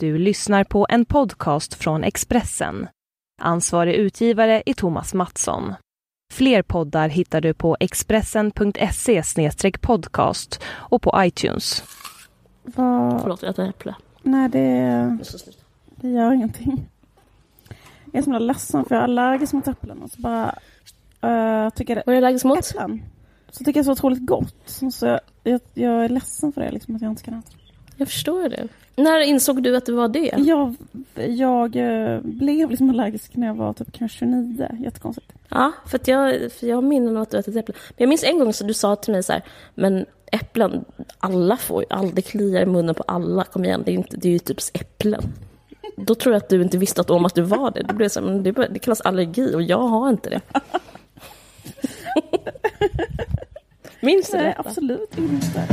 Du lyssnar på en podcast från Expressen. Ansvarig utgivare är Thomas Mattsson. Fler poddar hittar du på expressen.se podcast och på iTunes. Vad... Förlåt, jag äter äpple. Nej, det, det gör ingenting. Jag är så himla ledsen för jag är allergisk mot äpplen och så bara uh, tycker jag Vad är du allergisk mot? äpplen. Så tycker jag så otroligt gott. Så jag, jag, jag är ledsen för det, liksom, att jag inte kan äta det. Jag förstår det. När insåg du att det var det? Jag, jag eh, blev liksom allergisk när jag var typ kanske 29. Jättekonstigt. Ja, för, att jag, för jag minnen av att du ätit äpplen. Men jag minns en gång så du sa till mig så här, men äpplen, alla får ju, all, det kliar i munnen på alla, kom igen, det är, inte, det är ju typ äpplen. Då tror jag att du inte visste att, om att du var det. Det, blev så här, men det, det kallas allergi och jag har inte det. Minns du Nej, det? absolut inte.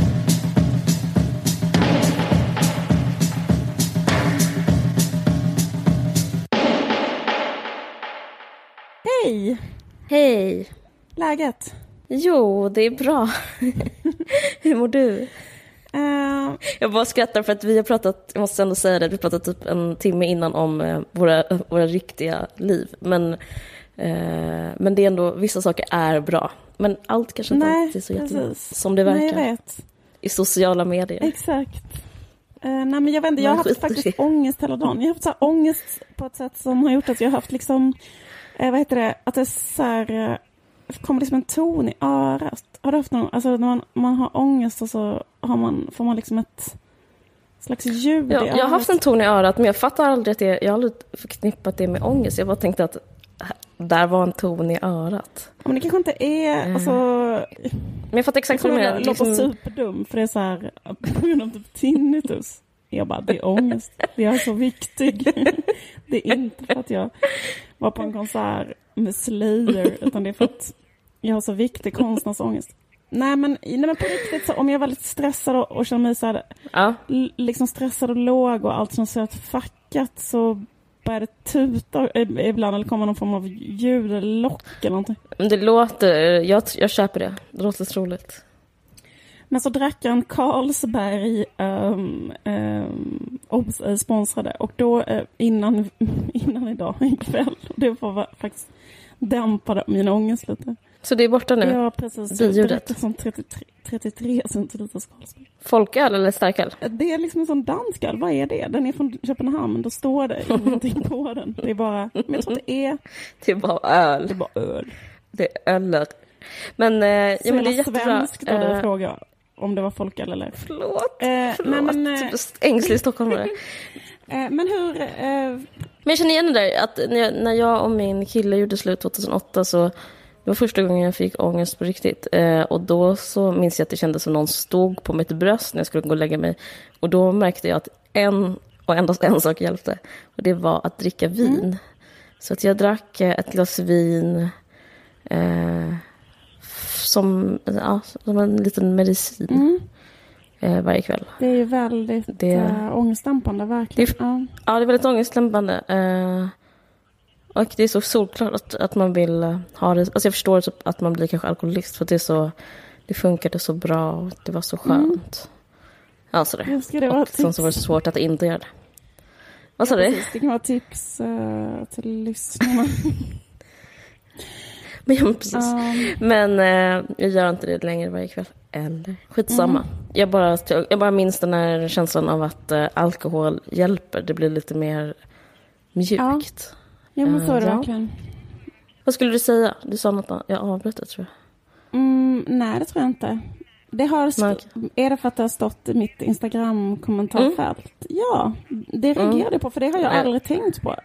Hej! Hej! Läget? Jo, det är bra. Hur mår du? Eh, Jag bara skrattar för att vi har pratat, jag måste ändå säga det, vi pratat typ en timme innan om eh, våra, våra riktiga liv. Men, eh, men det är ändå, vissa saker är bra. Men allt kanske inte nej, alltid är så jättebra som det Nej, verkar vet. i sociala medier. Exakt. Eh, nej men jag vet inte, jag har haft faktiskt ångest hela dagen. Jag har haft så ångest på ett sätt som har gjort att jag har haft liksom, eh, vad heter det, att det så här, eh, det kommer liksom en ton i örat. Har du haft någon, alltså när man, man har ångest och så har man, får man liksom ett slags ljud Ja, i örat. jag har haft en ton i örat, men jag fattar aldrig att det, jag har aldrig förknippat det med ångest. Jag bara tänkte att där var en ton i örat. Ja, Men det kanske inte är, alltså, Men jag fattar exakt vad du menar. att låta Liksom, superdum för det är så här, på grund av typ tinnitus. Jag bara, det är ångest. Jag är så viktig. Det är inte för att jag var på en konsert med Slayer, utan det är för att jag har så viktig konstnärsångest. Nej men, nej men på riktigt, så om jag är väldigt stressad och, och känner mig så här, ja, liksom stressad och låg och allt som ser ett fackat så börjar det tuta i- ibland eller kommer någon form av ljud eller lock eller någonting. det låter, jag, jag köper det. Det låter troligt. Men så drack en Carlsberg um, um, eh, sponsrade och då eh, innan, innan idag, ikväll, det var va- faktiskt dämpade min ångest lite. Så det är borta nu? Har precis Biljudet. som 33, 33 centiliters Carlsberg. Folköl eller starköl? Det är liksom en sån dansk öl, vad är det? Den är från Köpenhamn, då står det ingenting på den. Det är bara, men jag tror att det är, Det är bara öl. det är bara öl. Det är öl. Men, eh, ja, men det är jättebra. svenskt av dig Eh, fråga om det var folköl eller... Förlåt. Eh, Förlåt. men, eh, Typ ängslig stockholmare. eh, men hur... Eh, Men jag känner igen det där att när jag, när jag och min kille gjorde slut 2008 så det var första gången jag fick ångest på riktigt. Eh, och då så minns jag att det kändes som någon stod på mitt bröst när jag skulle gå och lägga mig. Och då märkte jag att en och endast en sak hjälpte. Och det var att dricka vin. Så att jag drack eh, ett glas vin eh, som, ja, som en liten medicin mm. eh, varje kväll. Det är ju väldigt Det- äh, ångestdämpande, verkligen. Det ja. Ja, det är väldigt ångestdämpande. Eh, och det är så solklart att, att man vill eh, ha det. Alltså jag förstår typ att man blir kanske alkoholist för det är så, det funkade så bra och det var så skönt. Ja, sådär. Jag ska det vara Och sen så var det så svårt att inte göra det. Vad sa du? Det kan vara tips äh, till lyssnarna. Men, ja, precis. Um, Men eh, jag gör inte det längre varje kväll. Eller skitsamma. Jag, bara, jag bara minns den här känslan av att eh, alkohol hjälper. Det blir lite mer mjukt. ja, men så är det Eh, ja. verkligen. Vad skulle du säga? Du sa något annat. Jag avbröt det tror jag. Mm, nej, det tror jag inte. Det har Är det för att det har stått i mitt Instagram-kommentarfält? Ja, det reagerade jag på, för det har jag Nej. aldrig tänkt på.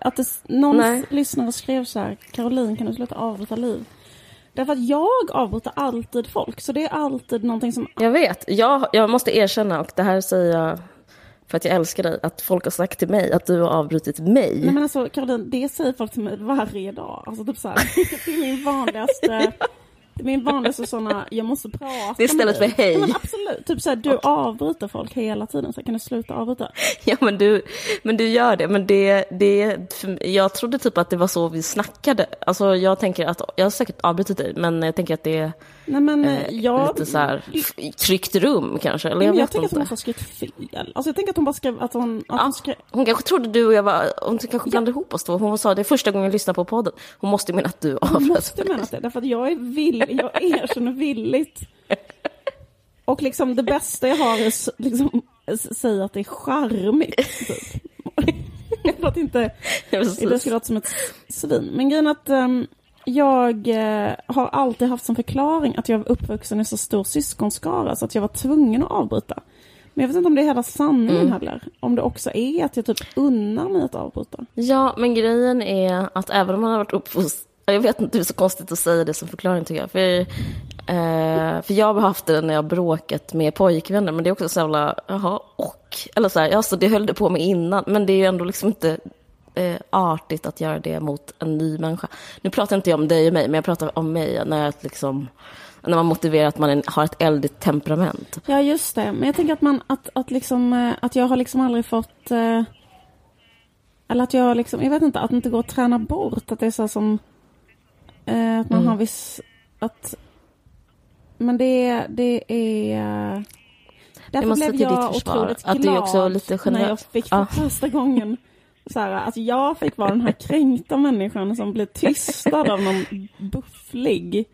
Att det, någon Nej. lyssnare skrev så här, Caroline, kan du sluta avbryta liv? Därför att jag avbryter alltid folk, så det är alltid någonting som... Jag vet. Jag, jag måste erkänna, och det här säger jag för att jag älskar dig, att folk har sagt till mig att du har avbrutit mig. Nej men alltså Caroline, det säger folk till mig varje dag. Alltså typ så här, det är min vanligaste... Min vanligaste sådana, jag måste prata Det är istället för hej. Ja, men absolut, typ såhär, du avbryter folk hela tiden, så kan du sluta avbryta? Ja men du, men du gör det, men det, det, jag trodde typ att det var så vi snackade. Alltså jag tänker att, jag har säkert avbrutit dig, men jag tänker att det är Nej men eh, jag... lite så här tryggt rum kanske, eller jag men jag tänker att hon inte. måste ha skrivit fel. Alltså jag tänker att hon bara skrev att hon... Att Ja, hon skrev... hon kanske trodde du och jag var, hon kanske blandade ihop oss då. Hon sa det är första gången jag lyssnar på podden. Hon måste mena att du Hon avbröt måste mena det, därför att jag är villig, jag erkänner villigt. Och liksom det bästa jag har är s- liksom säga att det är charmigt. Typ. För att inte, det ska låta som ett svin. Men grejen att ehm, jag eh, har alltid haft som förklaring att jag var uppvuxen i så stor syskonskara så att jag var tvungen att avbryta. Men jag vet inte om det är hela sanningen Mm. heller. Om det också är att jag typ unnar mig att avbryta. Ja, men grejen är att även om man har varit uppfostrad, jag vet inte, det är så konstigt att säga det som förklaring tycker jag. För, eh, för jag har haft det när jag bråkat med pojkvänner, men det är också så jävla, jaha, och? Eller så här, alltså det höll det på med innan, men det är ju ändå liksom inte eh, artigt att göra det mot en ny människa. Nu pratar inte jag om dig och mig, men jag pratar om mig när jag liksom, när man motiverar att man har ett eldigt temperament. Ja, just det. Men jag tänker att man, att, att liksom, eh, att jag har liksom aldrig fått, eh, eller att jag liksom, jag vet inte, att det inte går att träna bort. Att det är så som, eh, att man Mm. har viss, att, men det, det är, därför måste blev jag otroligt att glad du är också lite när jag fick för Ja. första gången så här, att jag fick vara den här kränkta människan som blev tystad av någon bufflig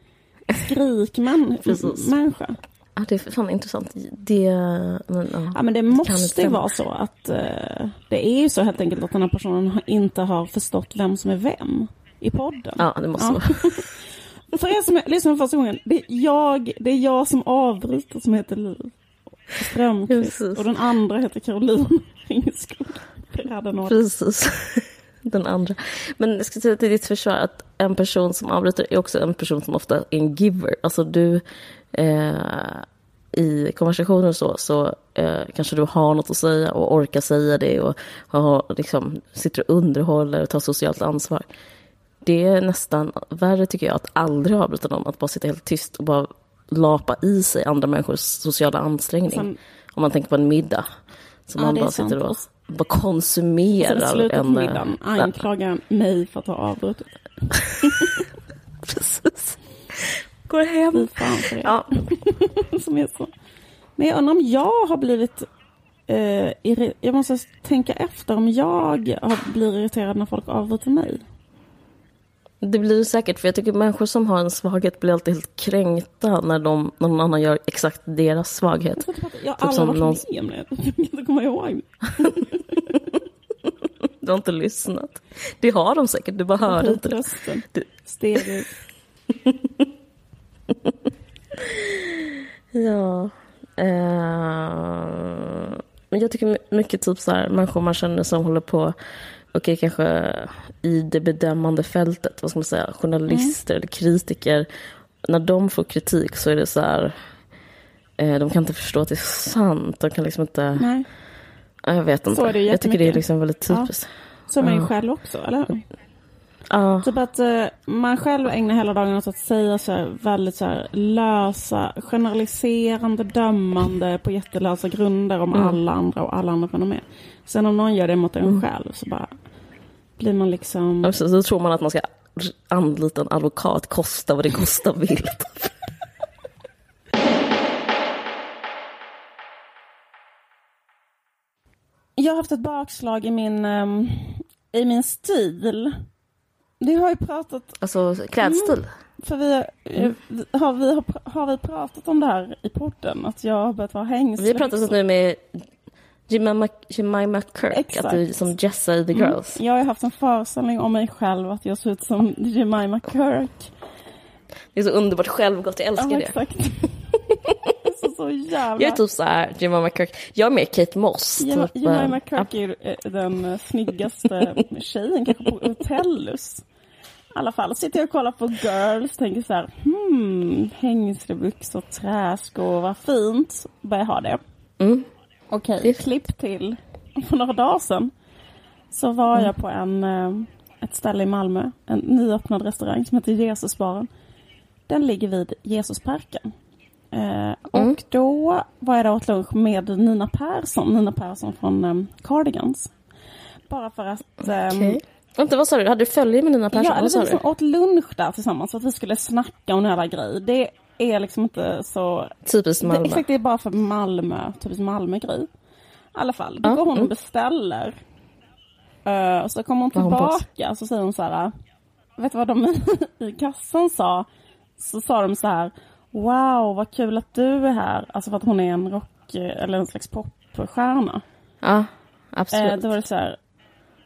skrikmänniska. Ja, det är fan intressant. Det, men, ja. Ja men det måste ju vara så att eh, det är ju så helt enkelt att den här personen inte har förstått vem som är vem i podden. Ja, det måste Ja. vara. För er som lyssnar för första gången, det är jag, det är jag som avbryter som heter Liv Strömqvist och den andra heter Caroline Ringskog. Något. Precis. Den andra. Men jag ska säga till ditt försvar att en person som avbryter är också en person som ofta är en giver. Alltså du, eh, i konversationer och så, så eh, kanske du har något att säga och orkar säga det och har, liksom, sitter och underhåller och tar socialt ansvar. Det är nästan värre tycker jag att aldrig avbryta någon, att bara sitta helt tyst och bara lapa i sig andra människors sociala ansträngning. Sen- Om man tänker på en middag. Som Ja, man bara sant. sitter och Och bara Sen konsumerar. på en, eh, middagen anklagar mig för att ha avbrutit. Precis. Går hem. Fan för. Ja, som är så. Men jag undrar om jag har blivit... Eh, jag måste tänka efter om jag har, blir irriterad när folk avbryter mig. Det blir det säkert. För jag tycker människor som har en svaghet blir alltid helt kränkta när, de, någon annan gör exakt deras svaghet. Jag, har Typ aldrig varit någon- med om det. Jag kan inte komma ihåg. Du har inte lyssnat. Det har de säkert, du bara hör inte det. Rösten. Du-. Ja. Eh, men jag tycker mycket typ så här, människor man känner som håller på, okej kanske i det bedömande fältet, vad ska man säga, journalister eller kritiker. När de får kritik så är det så här, eh, de kan inte förstå att det är sant. De kan liksom inte, Nej, ja, jag vet inte. är det jag tycker det är liksom väldigt Ja. typiskt. så är man ju Ja. själv också, eller Ja. Typ att eh, man själv ägnar hela dagen åt att säga så här väldigt så här lösa, generaliserande, dömande på jättelösa grunder om Mm. alla andra och alla andra fenomen. Sen om någon gör det mot en Mm. själv så bara blir man liksom... Ja, precis. Då tror man att man ska anlita en advokat, kosta vad det kosta vill. Jag har haft ett bakslag i min, ehm, i min stil. Det har ju pratat, Alltså klädstil. för vi, eh, har, vi, har, har vi pratat om det här i podden? Att jag har börjat vara hängslig. Vi har pratat nu med Jemima, Jemima Kirk, Exakt. att du som Jessa i The Mm. Girls. Jag har haft en föreställning om mig själv att jag ser ut som Jemima Kirk. Det är så underbart självgott, jag älskar Ja, det. så, jävla... Jag är typ så här, Jemima Kirk. Jag är mer Kate Moss. Jemima, typ, Jemima är ju eh, den eh, snyggaste tjejen kanske på Hotellus. I alla fall sitter jag och kollar på Girls tänker så här, hmm, hängslebyxor, träskor, vad fint. Börjar ha det. Mm. Okej, Det- klipp till. För några dagar sedan så var Mm. jag på en, eh, ett ställe i Malmö, en nyöppnad restaurang som heter Jesusbaren. Den ligger vid Jesusparken. Eh, och då var jag där åt lunch med Nina Persson, Nina Persson från um, Cardigans. Bara för att... Um, Okej. Vänta, vad sa du? Hade du följe med Nina Persson? Ja, eller vi liksom åt lunch där tillsammans för att vi skulle snacka om en jävla grej. Det är liksom inte så... Typiskt Det, Malmö. exakt, det är bara för Malmö, typiskt Malmö-grej. I alla fall, då Ja, går hon och mm. beställer. Eh, och så kommer hon har hon tillbaka så säger hon så här. Vet du vad de i kassan sa? Så sa de så här. Wow, vad kul att du är här. Alltså för att hon är en rock, eller en slags popstjärna. Ja, Eh, absolut. då var det så här.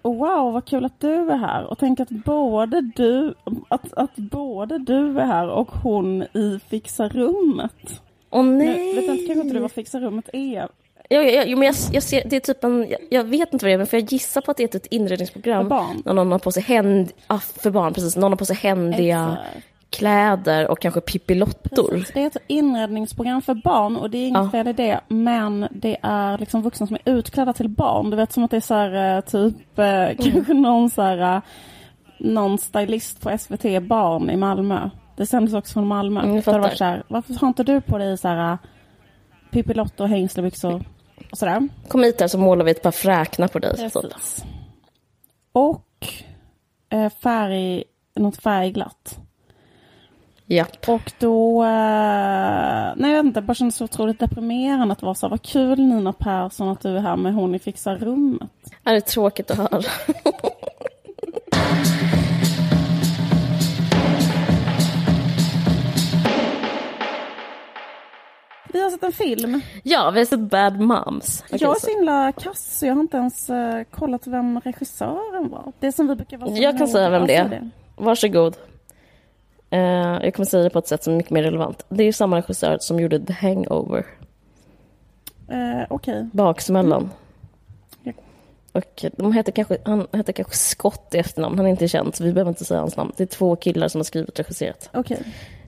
Wow, vad kul att du är här. Och tänk att både du, att, att både du är här och hon i Fixa rummet. Åh Nu, nej! vet inte, kanske inte du vad Fixa rummet är? Jo, jo, jo, men jag, jag ser, det är typ en, jag, jag vet inte vad det är, men för jag gissar på att det är ett inredningsprogram. För barn. När någon har på sig händ, ah, för barn, precis. Någon har på sig händiga Exakt. Kläder och kanske pippilottor. Precis, Det är ett inredningsprogram för barn och det är inget Ja. fel i det. Men det är liksom vuxna som är utklädda till barn. Du vet som att det är så här, eh, typ Mm. eh, kanske någon så här, eh, någon stylist på SVT Barn i Malmö. Det sändes också från Malmö. Mm, det var så här, varför har inte du på dig så här Pippi och hängslebyxor och sådär? Kom hit här så målar vi ett par fräknar på dig. Precis. Och eh, färg, något färgglatt. Japp. Och då, eh, nej jag vet inte, bara kändes så otroligt deprimerande att vara så här, vad kul Nina Persson att du är här med hon i Fixa rummet. Är det tråkigt att höra? Vi har sett en film. ja, vi har sett Bad Moms. Okej, jag är så- så himla kass så jag har inte ens eh, kollat vem regissören var. Det som vi brukar vara Jag kan säga vem det Ja, är. Varsågod. Uh, jag kommer säga det på ett sätt som är mycket mer relevant. Det är ju samma regissör som gjorde The Hangover, Eh, Okej. Baksmällan. Ja. Och de heter kanske, han heter kanske Scott i efternamn, han är inte känd så vi behöver inte säga hans namn. Det är två killar som har skrivit och regisserat. Okej.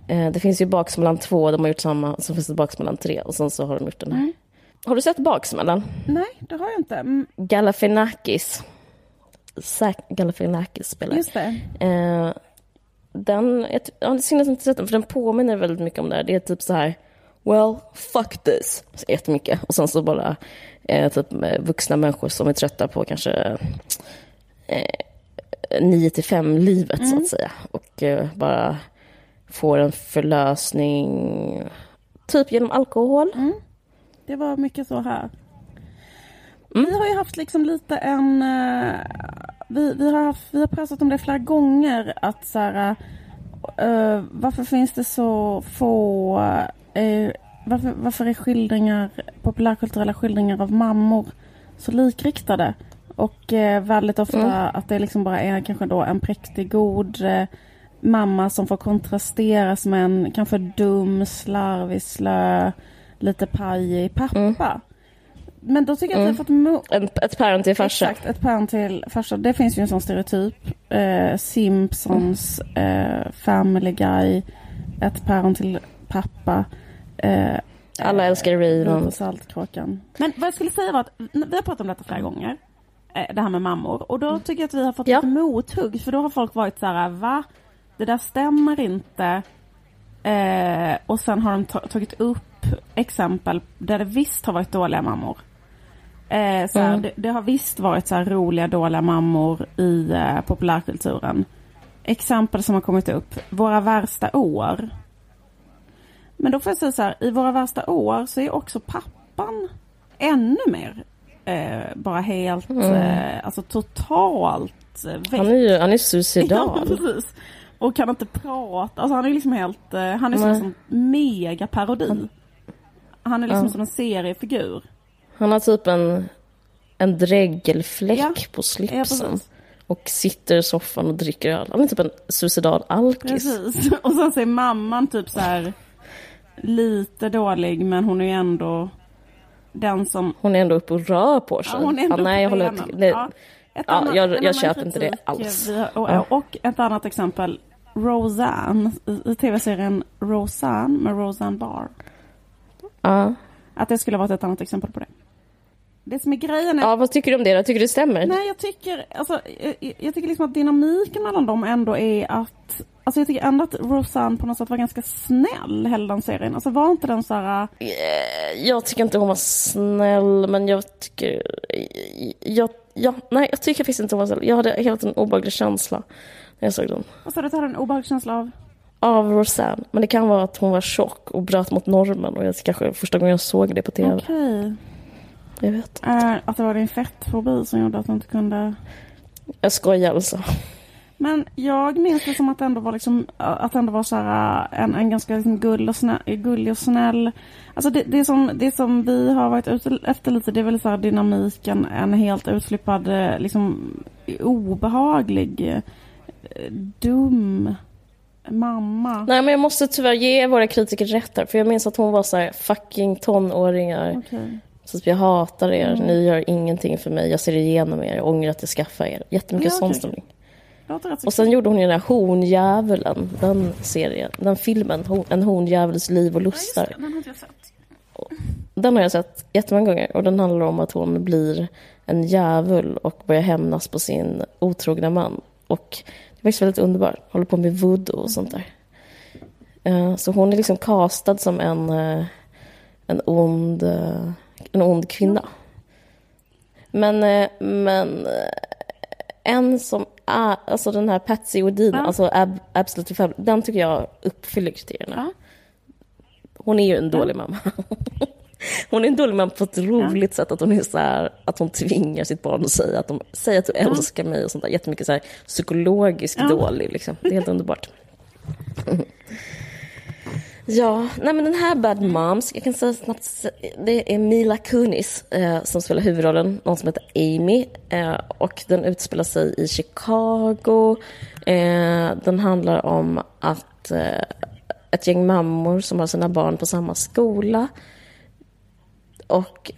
Eh, det finns ju Baksmällan 2, de har gjort samma, så finns det Baksmällan 3 och sen så har de gjort den här. Mm. Har du sett Baksmällan? Nej, det har jag inte. Mm, Galifianakis. Zac Galifianakis spelar. Just det. Den, jag, synd att jag inte sett den, för den påminner väldigt mycket om det här. Det är typ så här, well, fuck this, så jättemycket. Och sen så bara eh, typ eh, vuxna människor som är trötta på kanske eh, 9 till 5 livet så att säga. Och eh, bara får en förlösning, typ genom alkohol. Det var mycket så här. Mm. Vi har ju haft liksom lite en... eh, vi, vi, har haft, vi har pratat om det flera gånger att så här, eh, varför finns det så få... eh, varför, varför är skildringar, populärkulturella skildringar av mammor så likriktade? Och eh, väldigt ofta Mm. att det liksom bara är kanske då en präktig, god eh, mamma som får kontrasteras med en kanske dum, slarvig, slö, lite pajig pappa. Mm. Men då tycker jag att vi har fått mo- En, ett päron till farsa. Exakt, ett päron till farsa. Det finns ju en sån stereotyp. Eh, Simpsons, eh, Family Guy, ett päron till pappa. Eh, Alla älskar Raymond. Saltkråkan. Men vad jag skulle säga var att vi har pratat om detta flera gånger. eh, Det här med mammor. Och då tycker jag att vi har fått Ja. lite mothugg. För då har folk varit så här, va? Det där stämmer inte. Eh, och sen har de ta- tagit upp exempel där det visst har varit dåliga mammor. Eh, så här, Mm. det, det har visst varit så roliga, dåliga mammor i eh, populärkulturen. Exempel som har kommit upp. Våra värsta år. Men då får jag säga så här, i Våra värsta år så är också pappan ännu mer eh, bara helt, eh, alltså totalt eh, väck. Han är ju han är Ja, suicidal. precis. Och kan inte prata. Alltså han är liksom helt, eh, han är som en mega parodi. Han är liksom Ja. som en seriefigur. Han har typ en, en dregelfläck Ja. på Ja, slipsen. precis. och sitter i soffan och dricker öl. Han är typ en suicidal alkis. Precis. Och sen ser mamman typ så här lite dålig men hon är ju ändå den som... Hon är ändå uppe och rör på sig. Ja, hon är ändå nej, jag håller nej. Ja. Ett Ja, annat- jag- jag köper inte det alls. och, Ja. och ett annat exempel, Roseanne, i, tv-serien Roseanne med Roseanne Barr. Ja. Att det skulle vara ett annat exempel på det. Det som är grejen är... Ja, vad tycker du om det då? Tycker du det stämmer? Nej, jag tycker, alltså, jag, jag tycker liksom att dynamiken mellan dem ändå är att Alltså jag tycker ändå att Roseanne på något sätt var ganska snäll hela den serien. Alltså var inte den så här... Eh, jag tycker inte hon var snäll, men jag tycker... Jag, ja, nej, jag tycker faktiskt inte hon var snäll. Jag hade helt en obehaglig känsla när jag såg den. Vad sa du att du hade en obehaglig känsla av? Av Roseanne. Men det kan vara att hon var tjock och bröt mot normen. Och jag kanske första gången jag såg det på TV. Okej. Okay. Jag vet inte. Äh, att det var din fettfobi som gjorde att du inte kunde... Jag skojar alltså. Men jag minns det som att det ändå var, liksom, att ändå var så här, en, en ganska liksom gull och snäll, gullig och snäll. Alltså det, det, som, det som vi har varit ute efter lite det är väl så här dynamiken, en helt utflippad, liksom obehaglig, dum mamma. Nej men jag måste tyvärr ge våra kritiker rätt här. För jag minns att hon var så här fucking tonåringar. Okay. Så jag hatar er, mm. ni gör ingenting för mig, jag ser igenom er, jag ångrar att jag skaffade er. Jättemycket ja, sån stämning. Och sen gjorde hon ju den här Horndjävulen, den serien, den filmen, En horndjävuls liv och lustar. Ja, den har jag sett. Den har jag sett jättemånga gånger och den handlar om att hon blir en djävul och börjar hämnas på sin otrogna man. Och det är faktiskt väldigt underbart, håller på med voodoo och sånt där. Eh, så hon är liksom castad som en, eh, en, ond, eh, en ond kvinna. Men, men en som är, alltså den här Patsy O'Dean, ja. alltså Ab, Absolute Family, den tycker jag uppfyller kriterierna. Ja. Hon är ju en dålig ja. mamma. Hon är en dålig mamma på ett roligt sätt, att hon är så här, att hon tvingar sitt barn att säga att, de, säger att du älskar mig och sånt där. Jättemycket så här psykologiskt dålig liksom. Det är helt underbart. Ja, nej men den här Bad Moms, jag kan säga snabbt, det är Mila Kunis eh, som spelar huvudrollen, någon som heter Amy. Eh, och den utspelar sig i Chicago. Eh, den handlar om att eh, ett gäng mammor som har sina barn på samma skola. Och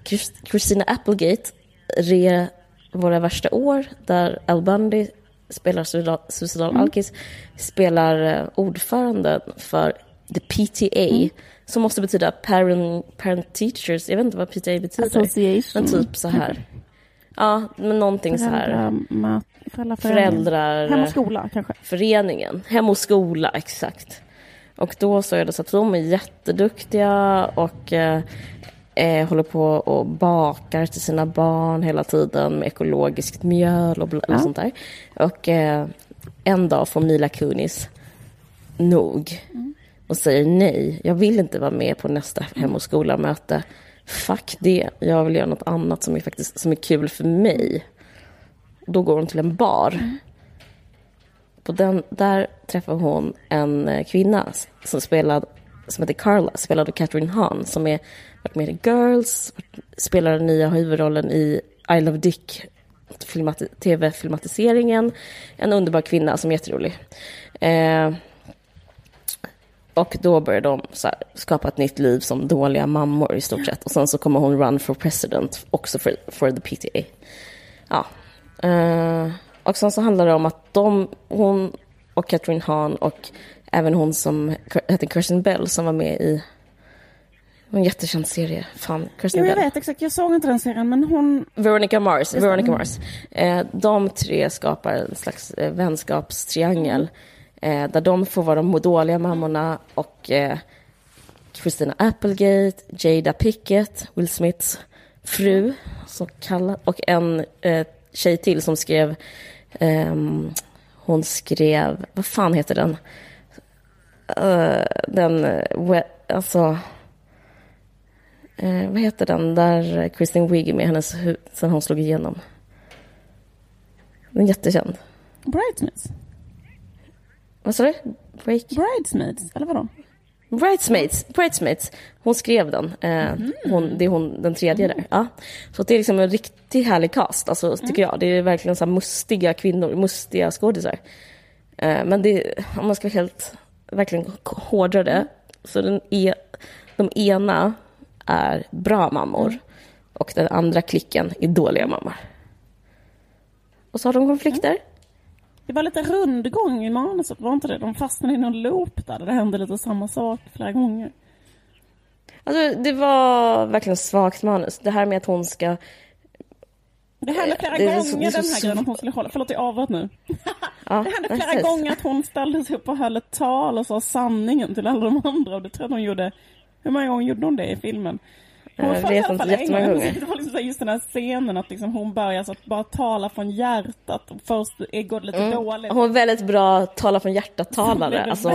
Christina Applegate, Re våra värsta år, där Al Bundy spelar Suicidal mm. Alkis, spelar eh, ordföranden för the PTA, mm. som måste betyda parent, parent teachers. Jag vet inte vad PTA betyder. Association. Men typ så här. Ja, men någonting Föräldra, så här. Föräldrar, föräldrar... Hem och skola kanske? Föreningen. Hem och skola, exakt. Och då så är det så att de är jätteduktiga och eh, eh, håller på och bakar till sina barn hela tiden med ekologiskt mjöl och, och sånt där. Och eh, en dag får Mila Kunis nog. Mm och säger nej, jag vill inte vara med på nästa Hem och skola-möte. Fuck det, jag vill göra något annat som är, faktiskt, som är kul för mig. Då går hon till en bar. På den, där träffar hon en eh, kvinna som, spelad, som heter Carla, spelad av Catherine Hahn, som är varit med i Girls, spelar den nya huvudrollen i I Love Dick, tv-filmatiseringen. En underbar kvinna som är jätterolig. Eh, och då börjar de här, skapa ett nytt liv som dåliga mammor i stort sett. Och sen så kommer hon run for president, också för, for the PTA. Ja. Uh, och sen så handlar det om att de, hon och Catherine Hahn och även hon som heter Kirsten Bell som var med i en jättekänd serie. Fan, Kirsten jo, jag Bell. vet exakt. Jag såg inte den serien, men hon... Veronica Mars. Veronica Mars. Eh, de tre skapar en slags eh, vänskapstriangel. Eh, där de får vara de dåliga mammorna och eh, Christina Applegate, Jada Pickett, Will Smiths fru, så kallad, och en eh, tjej till som skrev, eh, hon skrev, vad fan heter den? Uh, den, uh, alltså, uh, vad heter den där Kristin Wiig är med hennes sen hon slog igenom? Den är jättekänd. Bridesmaids? Vad sa du? Break? Bridesmaids, eller vadå? Bridesmaids, Bridesmaids. Hon skrev den. Eh, mm. hon, det är hon, den tredje där. Ja. Så det är liksom en riktigt härlig cast, alltså, mm. tycker jag. Det är verkligen så mustiga kvinnor, mustiga skådisar. Eh, men det, om man ska helt, verkligen hårdra det, mm. så den är, de ena är bra mammor mm. och den andra klicken är dåliga mammor. Och så har de konflikter. Det var lite rundgång i manuset, var inte det? De fastnade i någon loop där, det hände lite samma sak flera gånger. Alltså, det var verkligen svagt manus. Det här med att hon ska Det hände flera Det är så- gånger det är den så här grejen att hon skulle hålla, förlåt jag avbröt nu. Ja, Det hände flera precis. gånger att hon ställde sig upp och höll ett tal och sa sanningen till alla de andra och det tror jag hon gjorde, hur många gånger gjorde hon det i filmen? Hon får inte, fall jättemånga gånger. Det var liksom just den här scenen att liksom hon börjar så att bara tala från hjärtat och först går det lite dåligt. Hon är väldigt bra tala från hjärtat-talare. Alltså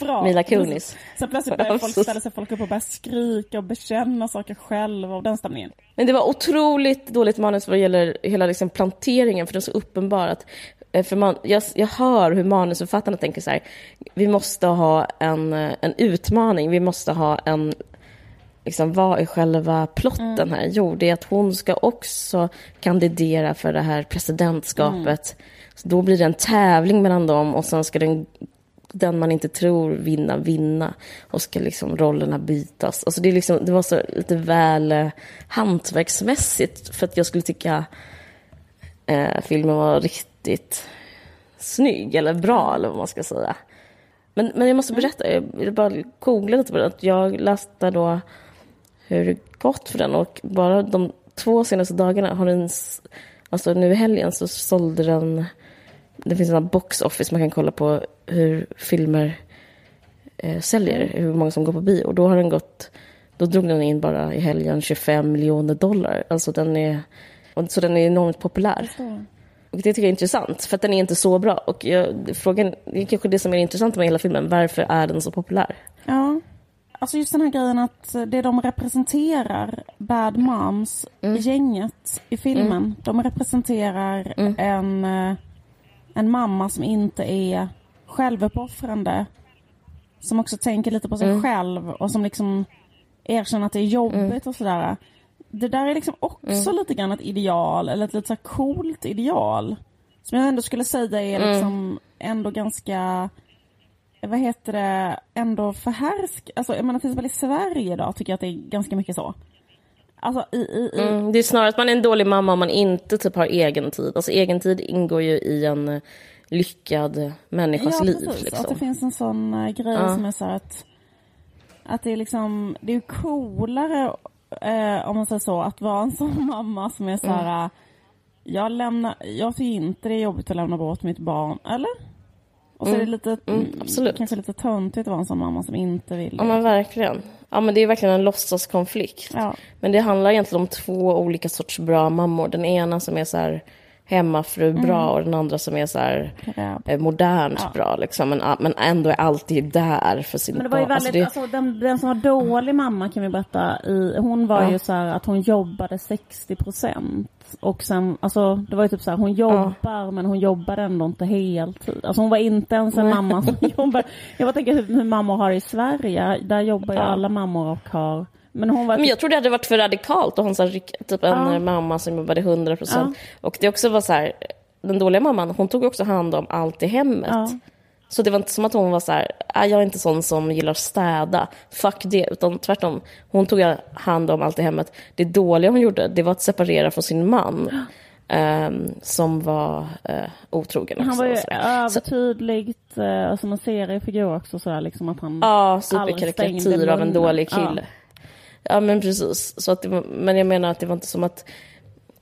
bra. Mila Kunis. Sen plötsligt börjar folk, Alltså. ställer sig folk upp och börjar skrika och bekänna saker själva och den stämningen. Men det var otroligt dåligt manus vad gäller hela liksom planteringen, för det är så uppenbart. eh, För man, jag, jag hör hur manusförfattarna tänker så här, vi måste ha en, eh, en utmaning, vi måste ha en... Liksom, vad är själva plotten här? Jo, det är att hon ska också kandidera för det här presidentskapet. Så då blir det en tävling mellan dem och sen ska den, den man inte tror vinna, vinna. Och ska liksom rollerna bytas. Alltså det, är liksom, det var så lite väl eh, hantverksmässigt för att jag skulle tycka eh, filmen var riktigt snygg eller bra eller vad man ska säga. Men, men jag måste berätta, jag bara googla lite på det. Att jag läste då hur gått för den och bara de två senaste dagarna har den, alltså nu i helgen så sålde den, det finns en box office man kan kolla på hur filmer eh, säljer, hur många som går på bio. Och då har den gått, då drog den in bara i helgen 25 miljoner dollar. Alltså den är, och så den är enormt populär. Och det tycker jag är intressant, för att den är inte så bra. Och jag, frågan, det är kanske det som är intressant med hela filmen, varför är den så populär? Ja. Alltså just den här grejen att det de representerar, Bad Moms, gänget i filmen, de representerar en, eh, en mamma som inte är självuppoffrande. Som också tänker lite på sig själv och som liksom erkänner att det är jobbigt och sådär. Det där är liksom också lite grann ett ideal, eller ett lite så coolt ideal. Som jag ändå skulle säga är liksom ändå ganska vad heter det, ändå förhärsk... Alltså jag menar till exempel i Sverige idag tycker jag att det är ganska mycket så. Alltså i... i, i Mm, det är snarare att man är en dålig mamma om man inte typ har egen tid. Alltså egen tid ingår ju i en eh, lyckad människas ja, liv. precis. Att Liksom. det finns en sån uh, grej Ja. som är så att... Att det är liksom, det är coolare eh, om man säger så, att vara en sån mamma som är så Mm. här... eh, Jag lämnar, jag tycker inte det är jobbigt att lämna bort mitt barn, eller? Och så är det lite, mm, absolut. kanske lite töntigt att vara en sån mamma som inte vill Ja men verkligen. Ja men det är verkligen en låtsaskonflikt. Ja. Men det handlar egentligen om två olika sorts bra mammor. Den ena som är så här hemmafru bra och den andra som är så här eh, modernt Ja. bra liksom. Men, men ändå är alltid där för sin Men det var ju barn. väldigt, Alltså, alltså, det, den, den som var dålig mamma kan vi berätta, i, hon var Ja. ju så här att hon jobbade 60 procent. Och sen, alltså det var ju typ så här, hon jobbar men hon jobbar ändå inte heltid. Alltså hon var inte ens en mamma som jobbar. Jag bara tänker hur, mammor har i Sverige, där jobbar ju Ja. alla mammor och har. Men hon var men jag tror det hade varit för radikalt att ha typ en Ja. mamma som jobbade 100 procent. Och det också var så här, den dåliga mamman, hon tog också hand om allt i hemmet. Ja. Så det var inte som att hon var så här, "Ah, jag är inte sån som gillar att städa, fuck det, utan tvärtom. Hon tog hand om allt i hemmet. Det dåliga hon gjorde, det var att separera från sin man. ehm, som var eh, otrogen också. han var ju övertydligt, eh, som en seriefigur också sådär liksom att han Ja, superkarikatyr av en dålig Ja. kille. Ja, men precis. Så att var, men jag menar att det var inte som att...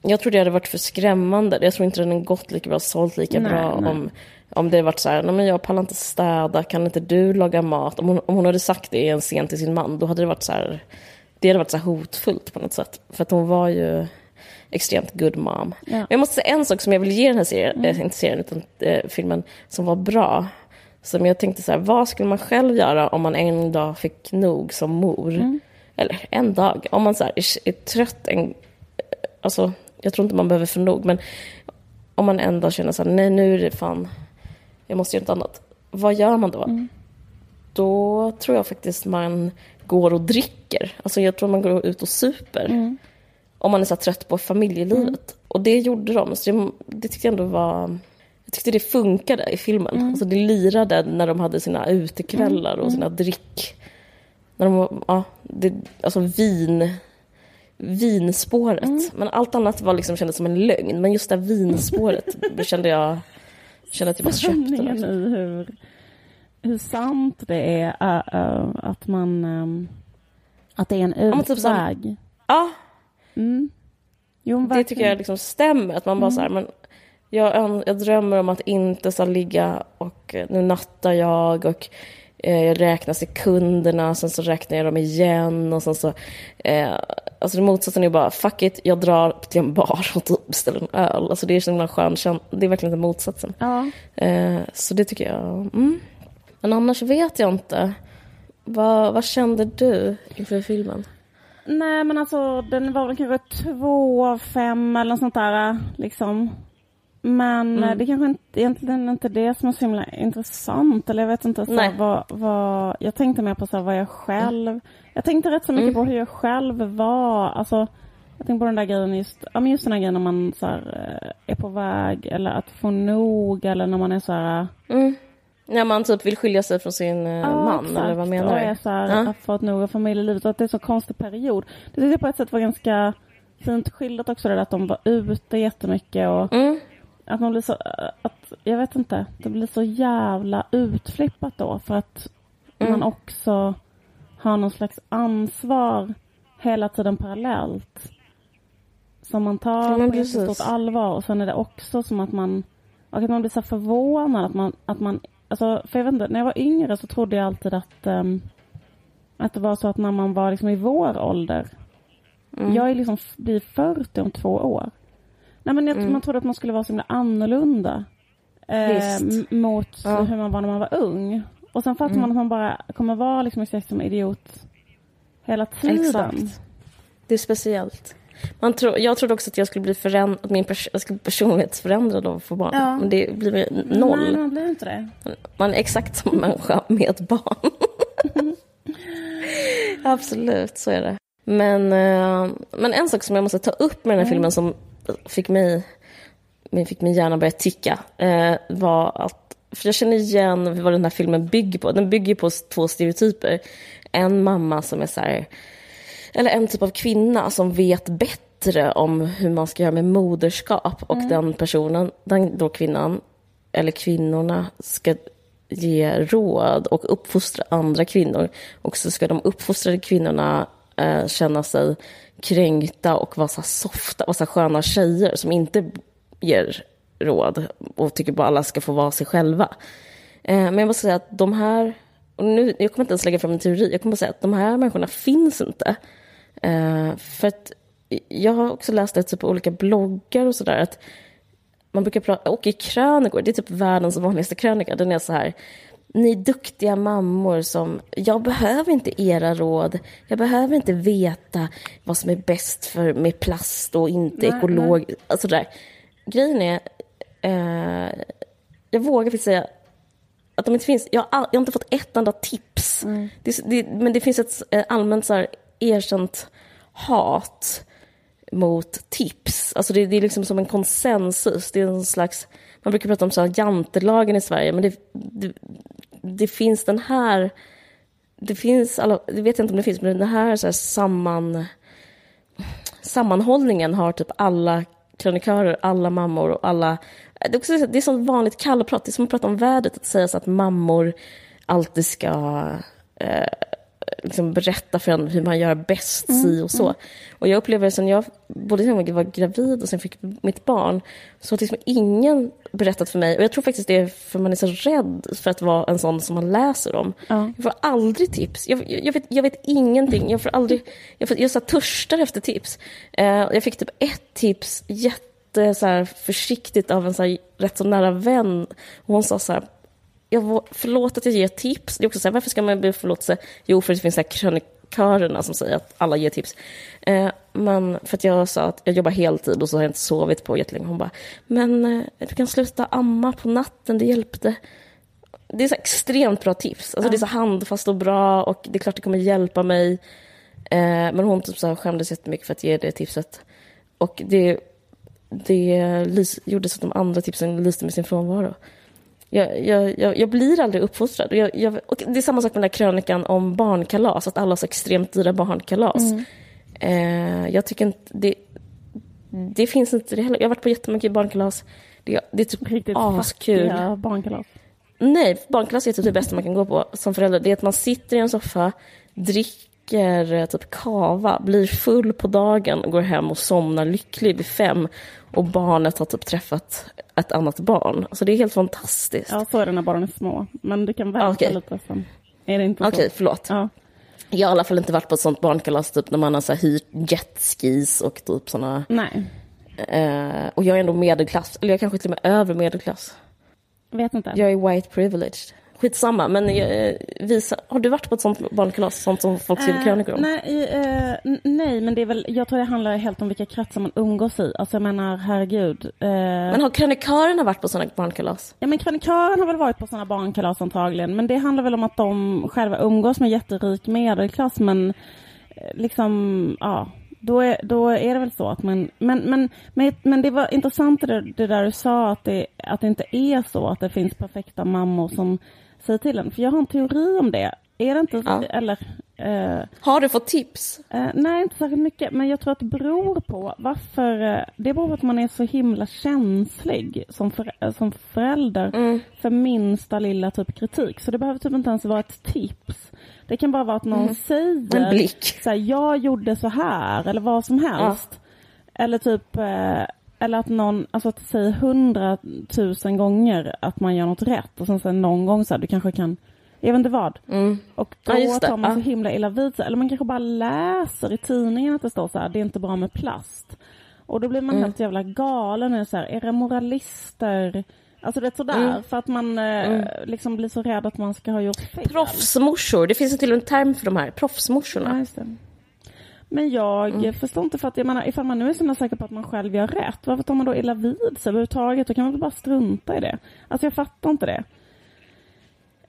Jag tror det hade varit för skrämmande. Jag tror inte den hade gått lika bra, sålt lika Nej, bra nej. om, om det varit så här, nej men jag pallar inte städa, kan inte du laga mat? Om hon, om hon hade sagt det i en scen till sin man, då hade det varit så här, det hade varit så hotfullt på något sätt. För att hon var ju extremt good mom. Ja. Men jag måste säga en sak som jag vill ge den här serien, eh, inte serien utan eh, filmen, som var bra. Som jag tänkte så här, vad skulle man själv göra om man en dag fick nog som mor? Eller en dag, om man så här, är, är trött en... Alltså, jag tror inte man behöver få nog, men om man en dag känner så här, nej nu är det fan, jag måste göra något annat. Vad gör man då? Då tror jag faktiskt man går och dricker. Alltså jag tror man går ut och super. Om man är så trött på familjelivet. Och det gjorde de. Så det, det tyckte jag ändå var... Jag tyckte det funkade i filmen. Alltså det lirade när de hade sina utekvällar och sina drick... När de, ja, det, alltså vin... Vinspåret. Men allt annat var liksom, kändes som en lögn. Men just det här vinspåret, kände jag... Kände att jag bara köpte det. I hur, hur sant det är äh, äh, att man... ähm, att det är en typ utväg. Ja, Mm. Jo, Det verkligen. tycker jag liksom stämmer. Att man bara så här, men jag, jag drömmer om att inte så ligga och nu nattar jag och jag räknar sekunderna, sen så räknar jag dem igen och sen så... Eh, alltså det motsatsen är bara, fuck it, jag drar till en bar och typ beställer en öl. Alltså det är så himla skön. Det är verkligen den motsatsen. Ja. Eh, så det tycker jag. Mm. Men annars vet jag inte. Vad, vad kände du inför filmen? Nej men alltså den var väl kanske två av fem eller något sånt där liksom. Men Mm. eh, det kanske inte, egentligen inte det som är så himla intressant. Eller jag vet inte så vad, vad, jag tänkte mer på så vad jag själv, jag tänkte rätt så mycket Mm. på hur jag själv var. Alltså jag tänkte på den där grejen just, ja men just den där grejen när man så här, eh, är på väg eller att få nog eller när man är så här Mm. När man typ vill skilja sig från sin eh, Ja, man, exakt. eller vad Och menar är du? så här, Ja. fått nog av familjelivet och att det är så konstig period. Det tycker jag på ett sätt var ganska fint skildrat också det där att de var ute jättemycket och Mm. Att man blir så, att, jag vet inte, det blir så jävla utflippat då för att Mm. man också har någon slags ansvar hela tiden parallellt. Som man tar Ja, på precis. jättestort allvar och sen är det också som att man, och att man blir så förvånad att man, att man Alltså, för jag vet inte, när jag var yngre så trodde jag alltid att, ehm, att det var så att när man var liksom i vår ålder. Mm. Jag är liksom, blir 40 om två år. Nej, men jag, Mm. Man trodde att man skulle vara så himla annorlunda. Eh, mot Ja. hur man var när man var ung. Och sen fattar Mm. man att man bara kommer vara liksom exakt som idiot hela tiden. Exakt. Det är speciellt. Man tror, jag trodde också att jag skulle bli föränd, att min pers, jag skulle personlighetsförändrad av att få barn. Ja. Men det blir noll. Nej, man blir inte det. Man är exakt som människa med ett barn. Absolut, så är det. Men, eh, men en sak som jag måste ta upp med den här filmen som fick mig, fick min hjärna börja ticka eh, var att, för jag känner igen vad den här filmen bygger på. Den bygger på två stereotyper. En mamma som är så här, eller en typ av kvinna som vet bättre om hur man ska göra med moderskap och den personen, den då kvinnan, eller kvinnorna, ska ge råd och uppfostra andra kvinnor. Och så ska de uppfostrade kvinnorna eh, känna sig kränkta och vara så här softa, vara så här sköna tjejer som inte ger råd och tycker bara alla ska få vara sig själva. Eh, men jag måste säga att de här, och nu, jag kommer inte ens lägga fram en teori, jag kommer bara säga att de här människorna finns inte. Eh, för att jag har också läst det typ på olika bloggar och sådär, att man brukar prata, och i krönikor, det är typ världens vanligaste krönika, den är så här, ni duktiga mammor som, jag behöver inte era råd, jag behöver inte veta vad som är bäst för med plast och inte Nej, ekolog, alltså där. Grejen är, eh, jag vågar faktiskt säga att de inte finns, jag har, all, jag har inte fått ett enda tips. Det, det, men det finns ett eh, allmänt så här, erkänt hat mot tips. Alltså det, det är liksom som en konsensus. Det är en slags, man brukar prata om så här jantelagen i Sverige, men det, det, det finns den här, det finns, alla, det vet jag inte om det finns, men den här, så här samman, sammanhållningen har typ alla kronikörer, alla mammor och alla... Det är, också, det är som vanligt kallprat, det är som att prata om vädret, att säga så att mammor alltid ska eh, liksom berätta för en hur man gör bäst, si och så. Och jag upplever sen jag, både när jag var gravid och sen fick mitt barn, så har liksom ingen berättat för mig, och jag tror faktiskt det är för man är så rädd för att vara en sån som man läser om. Ja. Jag får aldrig tips. Jag, jag, jag, vet, jag vet ingenting. Jag får aldrig... Jag, får, jag så törstar efter tips. Eh, jag fick typ ett tips jätte så försiktigt av en så rätt så nära vän. Och hon sa så här... Jag, förlåt att jag ger tips. Det är också så här, varför ska man be förlåtelse? Jo, för det finns så här krönikörerna som säger att alla ger tips. Eh, men för att jag sa att jag jobbar heltid och så har jag inte sovit på jättelänge. Hon bara, men eh, du kan sluta amma på natten, det hjälpte det är så extremt bra tips. Alltså Det är så handfast och bra och det är klart det kommer hjälpa mig. Eh, men hon typ så här skämdes jättemycket för att ge det tipset. Och det, det gjorde så att de andra tipsen lyste med sin frånvaro. Jag, jag, jag, jag blir aldrig uppfostrad. Det är samma sak med den där krönikan om barnkalas, att alla har så extremt dyra barnkalas. Eh, jag tycker inte... Det, det finns inte det heller. Jag har varit på jättemycket barnkalas. Det, det är typ Riktigt askul. fattiga barnkalas. Nej, barnklass är typ det bästa man kan gå på som förälder. Det är att man sitter i en soffa, dricker dricker eh, typ kava, blir full på dagen, går hem och somnar lycklig vid fem och barnet har typ träffat ett annat barn. Alltså det är helt fantastiskt. Ja, så är det när barnen är små. Men du kan vänta Okej. lite sen. Är det inte så? Okej, förlåt. Ja. Jag har i alla fall inte varit på ett sånt barnkalas typ när man har så här hyrt jetskis och typ såna. Nej, Eh, och jag är ändå medelklass, eller jag kanske till och med övre medelklass. vet inte. Jag är white privileged. Skitsamma, men eh, visa, har du varit på ett sånt barnkalas? Sånt som folk skriver Eh, krönikor om? nej, n- nej, men det är väl, jag tror det handlar helt om vilka kretsar man umgås i. Alltså jag menar, herregud. Eh, Men har krönikörerna varit på sådana barnkalas? Ja men krönikören har väl varit på sådana barnkalas antagligen. Men det handlar väl om att de själva umgås med jätterik medelklass. Men liksom, ja. Då är, då är det väl så att man... Men, men, men, men det var intressant det, det där du sa att det, att det inte är så att det finns perfekta mammor som säger till en. För jag har en teori om det. Är det inte... Ja. Eller... Eh, Har du fått tips? Eh, nej, inte särskilt mycket. Men jag tror att det beror på varför... Eh, det beror på att man är så himla känslig som, för, eh, som förälder Mm. för minsta lilla typ kritik. Så det behöver typ inte ens vara ett tips. Det kan bara vara att någon säger... En blick. Så här, jag gjorde så här, eller vad som helst. Eller typ... Eh, eller att någon, alltså att säga hundratusen gånger att man gör något rätt och sen så någon gång så här, du kanske kan, jag vet inte vad. Mm. Och då Ja, tar man så Ja. himla illa vid sig. Eller man kanske bara läser i tidningen att det står så här, det är inte bra med plast. Och då blir man Mm. helt jävla galen. och Så här, är det moralister? Alltså det är sådär, Mm. för att man eh, liksom blir så rädd att man ska ha gjort fel. Proffsmorsor, det finns en till och med en term för de här, Ja, proffsmorsorna. det. Men jag Mm. förstår inte, för att jag menar, ifall man nu är så säker på att man själv gör rätt, varför tar man då illa vid sig överhuvudtaget? Då kan man väl bara strunta i det. Alltså jag fattar inte det.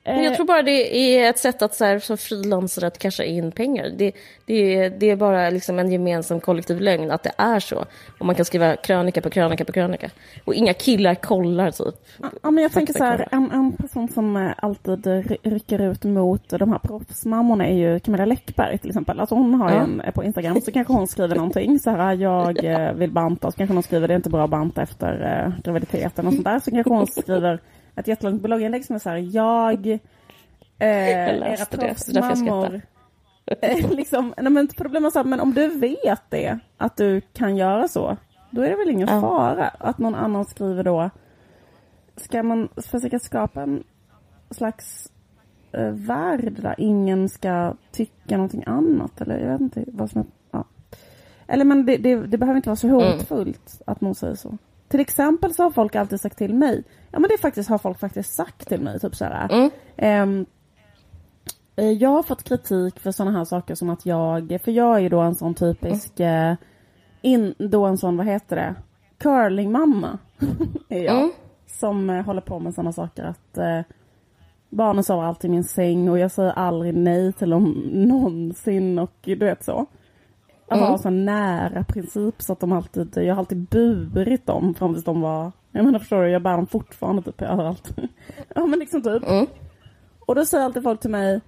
Men jag Eh, tror bara det är ett sätt att så här, som frilansare att casha in pengar. Det, det, är- det är bara liksom en gemensam kollektiv lögn att det är så. Och man kan skriva krönika på krönika på krönika. Och inga killar kollar typ. Ja, men jag tänker så här, en, en person som eh, alltid ry- rycker ut mot de här proffsmammorna är ju Camilla Läckberg till exempel. Alltså hon har Ja. en, på Instagram så kanske hon skriver någonting så här, jag eh, vill banta, så kanske hon skriver det är inte bra att banta efter eh, graviditeten och sånt där. Så kanske hon skriver ett jättelångt blogginlägg som är så här, jag, eh, era jag proffsmammor Eh, liksom, nej, men problemet är så här, men om du vet det, att du kan göra så, då är det väl ingen Ja. fara att någon annan skriver då. Ska man försöka skapa en slags eh, värld där ingen ska tycka någonting annat? Eller jag vet inte vad som är... Ja. Eller men det, det, det behöver inte vara så hotfullt att någon säger så. Till exempel så har folk alltid sagt till mig, ja men det faktiskt, har folk faktiskt sagt till mig, typ så här. Mm. ehm, Eh, Jag har fått kritik för sådana här saker som att jag, för jag är ju då en sån typisk, eh, in, då en sån, vad heter det, curlingmamma är jag. Mm. Som eh, håller på med sådana saker att eh, barnen sover alltid i min säng och jag säger aldrig nej till dem någonsin och du vet så. Mm. så nära princip så att de alltid, jag har alltid burit dem fram tills de var, jag menar förstår du, jag bär dem fortfarande typ överallt. ja men liksom typ. Mm. Och då säger alltid folk till mig,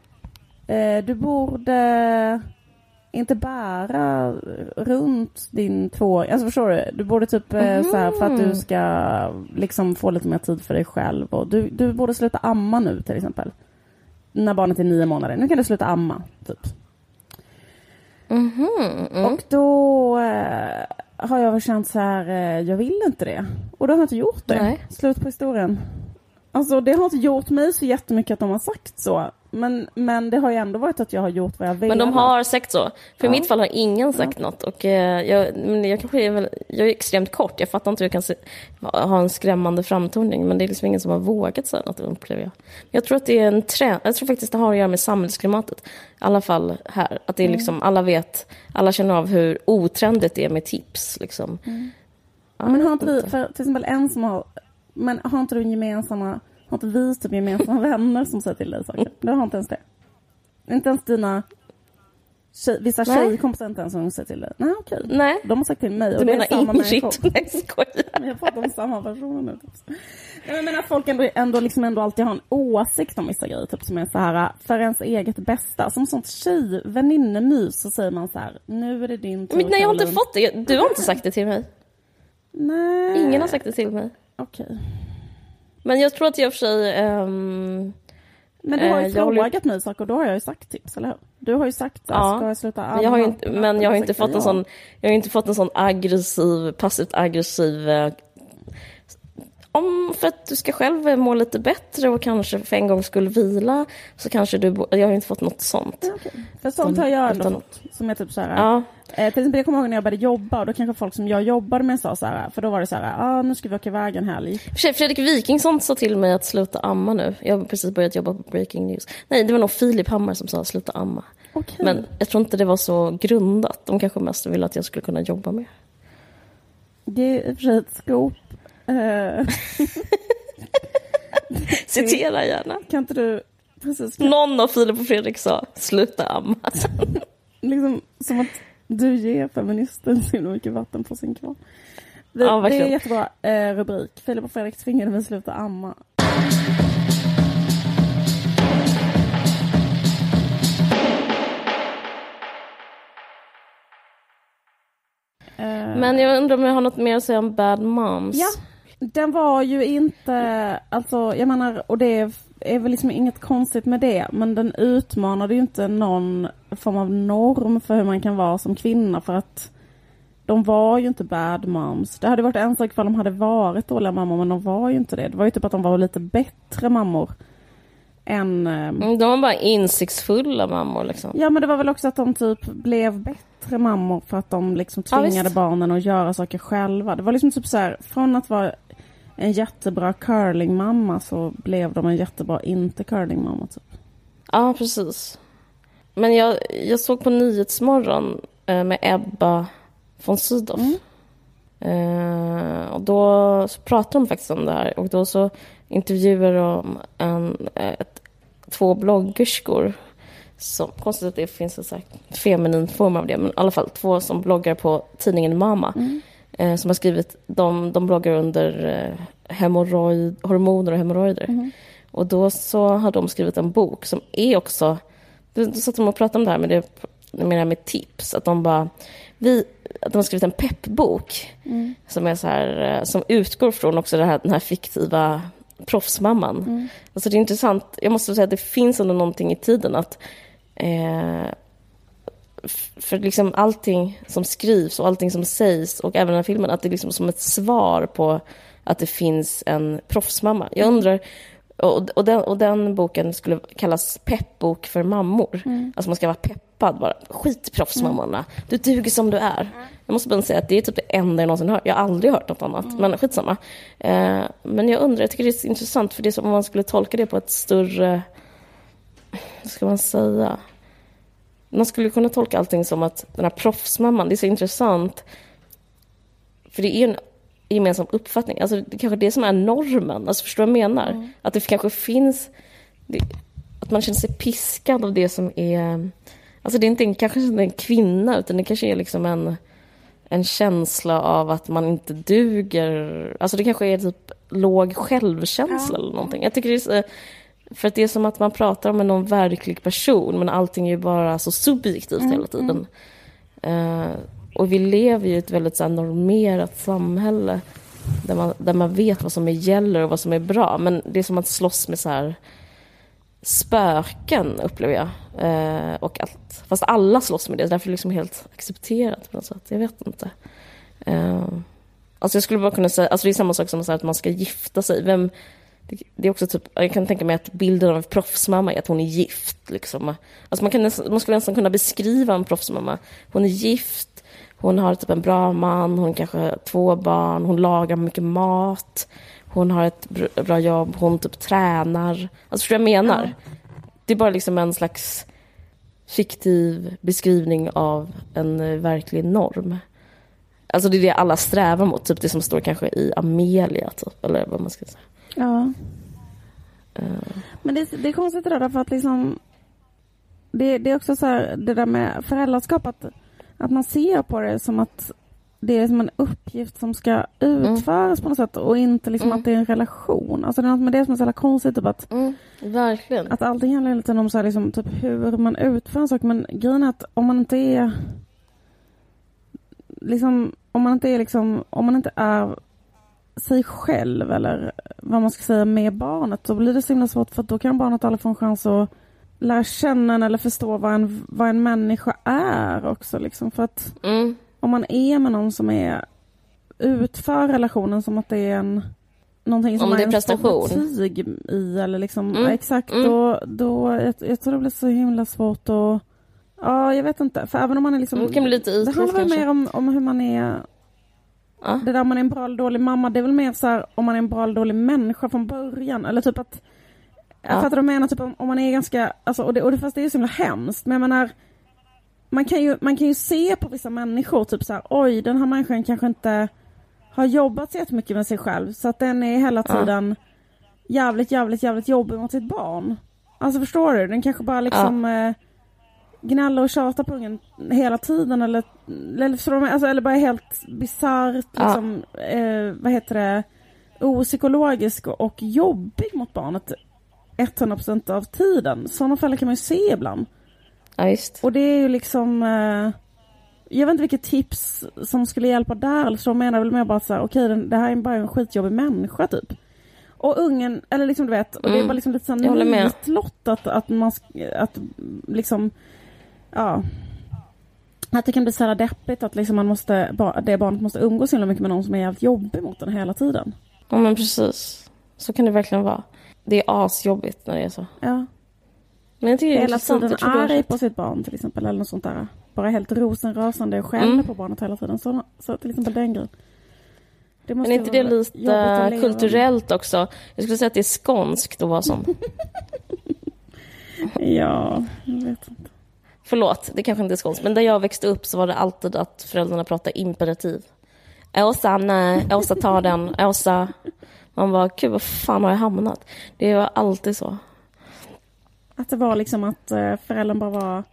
eh, du borde inte bära runt din två, alltså förstår du? Du borde typ eh, så här, för att du ska liksom få lite mer tid för dig själv och du, du borde sluta amma nu till exempel. När barnet är nio månader, nu kan du sluta amma, typ. Mhm, mm. Och då eh, har jag känt så här, eh, jag vill inte det. Och då har jag inte gjort det. Nej. Slut på historien. Alltså det har inte gjort mig så jättemycket att de har sagt så. Men, men det har ju ändå varit att jag har gjort vad jag vill. Men de har sagt så. För i Ja. mitt fall har ingen sagt något. Och eh, jag, men jag kanske är väl, jag är extremt kort. Jag fattar inte hur jag kan se, ha en skrämmande framtoning. Men det är liksom ingen som har vågat säga något, upplever jag. Jag tror att det är en trend. Jag tror faktiskt det har att göra med samhällsklimatet. I alla fall här. Att det är liksom, alla vet, alla känner av hur otrendigt det är med tips. Liksom. Ja, Men har inte vi, för till exempel en som har, men har inte du gemensamma, har inte vi typ gemensamma vänner som säger till dig saker? Du har inte ens det? Inte ens dina tjej, vissa Nej. tjejkompisar inte ens som säger till dig? Nej okej. Nej, De har sagt till mig. du och det är menar människor. Ingrid? Nej, jag skojar. Men jag pratar om samma personer nu. Typ. Jag menar att folk ändå, ändå, liksom ändå alltid har en åsikt om vissa grejer. Typ som är så här, för ens eget bästa. Som sånt tjej, väninnemys så säger man så här, nu är det din tur Men nej, jag har inte fått det. Du har inte sagt det till mig. Nej. Ingen har sagt det till mig. Okej. Men jag tror att jag för sig... ehm, Men du har ju Eh, jag håller- frågat mig saker och då har jag ju sagt tips, eller hur? Du har ju sagt att Ja. ska jag sluta amma? Jag har inte, men jag har inte fått en sån, jag har inte fått en sån aggressiv, passivt aggressiv eh, om för att du ska själv må lite bättre och kanske för en gång skulle vila så kanske du, jag har inte fått något sånt. Ja, okej. För sånt har jag ändå fått. Som är typ så här, Ja, eh, till exempel jag kommer ihåg när jag började jobba och då kanske folk som jag jobbade med sa så här, för då var det så här, ah, nu ska vi åka iväg en helg. Fredrik Wikingsson sa till mig att sluta amma nu. Jag har precis börjat jobba på Breaking News. Nej, det var nog Filip Hammar som sa sluta amma. Okej. Men jag tror inte det var så grundat. De kanske mest ville att jag skulle kunna jobba mer. Det är i och för sig ett skop. Eh, Citera gärna. kan inte du, precis, kan, Någon av Filip och Fredrik sa sluta amma. liksom som att du ger feministen så mycket vatten på sin kvarn. Det, Ja, det är en jättebra eh, rubrik. Filip och Fredrik tvingade mig sluta amma. Men jag undrar om jag har något mer att säga om Bad Moms. Ja, den var ju inte, alltså jag menar, och det är väl liksom inget konstigt med det, men den utmanade ju inte någon form av norm för hur man kan vara som kvinna för att de var ju inte bad moms. Det hade varit en sak ifall de hade varit dåliga mammor, men de var ju inte det. Det var ju typ att de var lite bättre mammor än... eh, Mm, De var bara insiktsfulla mammor liksom. Ja, men det var väl också att de typ blev bättre mammor för att de liksom Ja, tvingade visst. barnen att göra saker själva. Det var liksom typ så här, från att vara en jättebra curlingmamma så blev de en jättebra inte curlingmamma typ. Ja, precis. Men jag, jag såg på Nyhetsmorgon eh, med Ebba von Sydow. Mm. Eh, och då så pratade de faktiskt om det här. Och då så intervjuade de en, ett, två bloggerskor. Som, konstigt att det finns en så feminin form av det. Men i alla fall två som bloggar på tidningen Mama. Eh, som har skrivit, de, de bloggar under eh, hemorrojd, hormoner och hemorrojder. Och då så har de skrivit en bok som är också... Då satt de och pratade om det här med, det, med, det här med tips. Att de bara... Vi, att de har skrivit en peppbok som, är så här, eh, som utgår från också här, den här fiktiva proffsmamman. Alltså det är intressant. Jag måste säga att det finns ändå någonting i tiden att... Eh, för liksom allting som skrivs och allting som sägs och även den här filmen, att det är liksom som ett svar på att det finns en proffsmamma. Jag undrar, och, och, den, och den boken skulle kallas peppbok för mammor. Alltså man ska vara peppad bara. Skit proffsmammorna. Du duger som du är. Jag måste bara säga att det är typ det enda jag någonsin hört. Jag har aldrig hört något annat. Men skitsamma. Eh, men jag undrar, jag tycker det är intressant för det är som om man skulle tolka det på ett större... Vad ska man säga? Man skulle kunna tolka allting som att den här proffsmamman, det är så intressant. För det är en gemensam uppfattning. Alltså det är kanske det som är normen. Alltså förstår du vad jag menar? Att det kanske finns... Det, att man känner sig piskad av det som är... Alltså det är inte en, kanske inte en kvinna, utan det kanske är liksom en, en känsla av att man inte duger. Alltså det kanske är typ låg självkänsla eller någonting. Jag tycker det är så, För att det är som att man pratar om någon verklig person, men allting är ju bara så subjektivt hela tiden. Eh, och vi lever ju i ett väldigt så här, normerat samhälle där man, där man vet vad som är gäller och vad som är bra. Men det är som att slåss med så här spöken, upplever jag. Eh, och allt. Fast alla slåss med det, därför är det liksom helt accepterat på något sätt. Jag vet inte. Eh, alltså jag skulle bara kunna säga, alltså det är samma sak som att man ska gifta sig. Vem, det, är också typ, jag kan tänka mig att bilden av en proffsmamma är att hon är gift. Liksom. Alltså man, kan nästan, man skulle nästan kunna beskriva en proffsmamma. Hon är gift, hon har typ en bra man, hon kanske har två barn, hon lagar mycket mat, hon har ett br- bra jobb, hon typ tränar. Alltså förstår du vad jag menar? Det är bara liksom en slags fiktiv beskrivning av en eh, verklig norm. Alltså det är det alla strävar mot, typ det som står kanske i Amelia, typ, eller vad man ska säga. Ja. Eh, Men det, det är konstigt det där därför att liksom det, det är också så här, det där med föräldraskap att, att man ser på det som att det är som en uppgift som ska utföras på något sätt och inte liksom Mm. att det är en relation. Alltså det är något med det som är så jävla konstigt typ att, Mm, verkligen. att allting handlar tiden om så här, liksom, typ hur man utför en sak men grejen är att om man inte är liksom om man inte är liksom om man inte är sig själv eller vad man ska säga med barnet då blir det så himla svårt för då kan barnet aldrig få en chans att lära känna en eller förstå vad en, vad en människa är också. Liksom. För att Mm. om man är med någon som är utför relationen som att det är en någonting som Om det är prestation. betyg i eller liksom, Mm, exakt, mm. då, då jag, jag tror det blir så himla svårt att Ja, jag vet inte. För även om man är liksom... Det kan bli lite Det ytligt handlar väl kanske. mer om, om hur man är... Ja. Det där om man är en bra eller dålig mamma, det är väl mer så här om man är en bra eller dålig människa från början. Eller typ att... Jag Ja. fattar vad du menar, typ om, om man är ganska... Alltså, och, det, och det, fast det är ju så himla hemskt, men jag menar... Man kan, ju, man kan ju se på vissa människor, typ så här, oj, den här människan kanske inte har jobbat så jättemycket med sig själv, så att den är hela Ja. tiden jävligt, jävligt, jävligt jobbig mot sitt barn. Alltså förstår du? Den kanske bara liksom eh, gnäller och tjatar på ungen hela tiden eller, eller, förstår du? menar? alltså, eller bara helt bisarrt Ja. liksom, eh, vad heter det, opsykologisk och, och jobbig mot barnet 100% av tiden. Sådana föräldrar kan man ju se ibland. Ja, visst. Och det är ju liksom eh, jag vet inte vilket tips som skulle hjälpa där. Så menar jag väl mer bara så här, okej den- det här är bara en skitjobbig människa typ. Och ungen, eller liksom du vet, och det är Mm. bara liksom lite så Jag här håller med. nitlott att, att man, att liksom, ja. Att det kan bli så här deppigt att liksom man måste, det barnet måste umgås så mycket med någon som är jävligt jobbig mot den hela tiden. Ja, men precis. Så kan det verkligen vara. Det är asjobbigt när det är så. Ja. Men jag tycker det är Hela tiden arg på sitt barn till exempel, eller något sånt där. Bara helt rosenrasande och skäller Mm. på barnet hela tiden. Så, så till exempel den grejen. Det måste Men är inte det lite kulturellt också? Jag skulle säga att det är skånskt att vara sån. Ja, jag vet inte. Förlåt, det kanske inte är skånskt. Men där jag växte upp så var det alltid att föräldrarna pratade imperativ. Åsa, nej. Åsa, ta den. Åsa. Man bara, gud, vad fan har jag hamnat? Det var alltid så. Att det var liksom att eh, föräldern bara var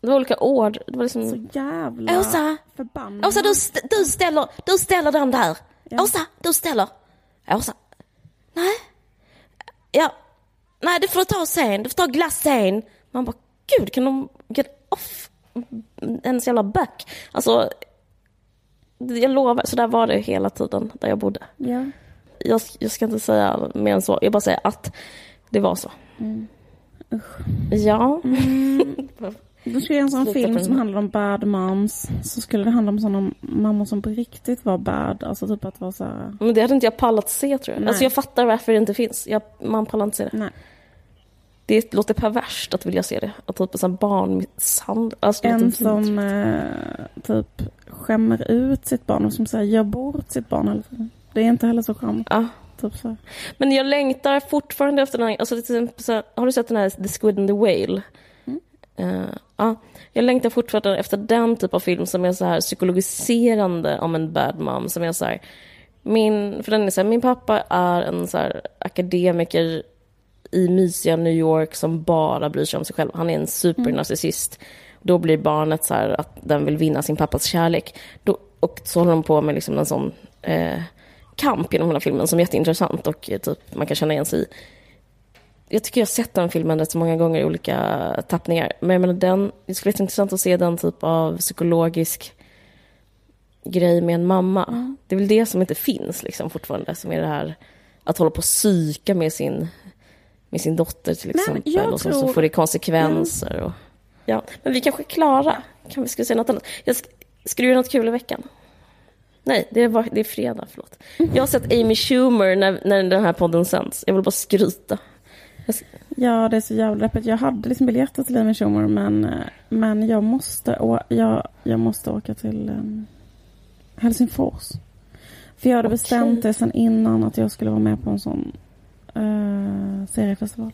Det var olika ord. Det var så liksom... jävla Åsa! förbannad. Åsa, du, st- du, ställer, du ställer den där. Ja. Åsa, du ställer. Åsa. Nej. Ja. Nej, det får du ta sen. Du får ta glass sen. Man bara, gud, kan de get off ens jävla back? Alltså, jag lovar, så där var det hela tiden där jag bodde. Ja. Jag, jag ska inte säga mer än så. Jag bara säger att det var så. Ja. Då skulle en sån Sluta film som handlar om bad moms. Så skulle det handla om sådana mammor som på riktigt var bad. Alltså typ att vara så här... Men det hade inte jag pallat se tror jag. Nej. Alltså jag fattar varför det inte finns. Jag, man pallar inte se det. Nej. Det låter perverst att vilja se det. Att typ en barnmisshandel. Alltså, En som eh, typ skämmer ut sitt barn och som säger gör bort sitt barn. Det är inte heller så charmigt. Ja. Typ så. Men jag längtar fortfarande efter den här, alltså till exempel så här, har du sett den här The Squid and the Whale? Mm. Ja, jag längtar fortfarande efter den typ av film som är så här psykologiserande om en bad mom. Som är så här, min, för den är så här, min pappa är en så här akademiker i mysiga New York som bara bryr sig om sig själv. Han är en supernarcissist. Då blir barnet så här att den vill vinna sin pappas kärlek. Då, och så håller de på med liksom en sån eh, kamp genom hela filmen som är jätteintressant och eh, typ, man kan känna igen sig i. Jag tycker jag har sett den filmen rätt så många gånger i olika tappningar. Men jag menar, den, det skulle vara intressant att se den typ av psykologisk grej med en mamma. Det är väl det som inte finns liksom fortfarande, som är det här att hålla på och psyka med sin, med sin dotter till exempel. jag och så, tror- så får det konsekvenser. Och, ja. Men vi kanske är klara. Kan vi ska säga något annat? Jag sk- ska du göra något kul i veckan? Nej, det är, var, det är fredag, förlåt. Jag har sett Amy Schumer när, när den här podden sänds. Jag vill bara skryta. Jag sk- Ja, det är så jävla deppigt. Jag hade liksom biljetter till Amy Schumer men, men jag, måste, å- jag, jag måste åka till um, Helsingfors. För jag hade Okej. bestämt det sen innan att jag skulle vara med på en sån uh, seriefestival.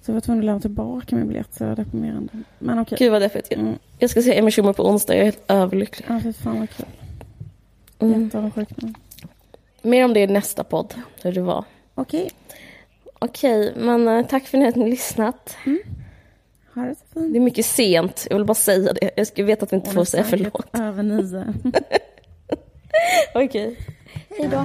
Så jag var tvungen att lämna tillbaka min biljett, så jag är deprimerande. Men okej. Gud vad deppigt. Mm. Jag ska se Amy Schumer på onsdag. Jag är helt överlycklig. Ja, fy fan vad kul. Mm. Jätteavundsjuk nu. Mer om det i nästa podd, hur det var. Okej, Okej, men eh, tack för att ni har lyssnat. ha det så fint. Det är mycket sent, jag vill bara säga det. Jag ska veta att vi inte får säga förlåt. Över nio. Okej. Hej då.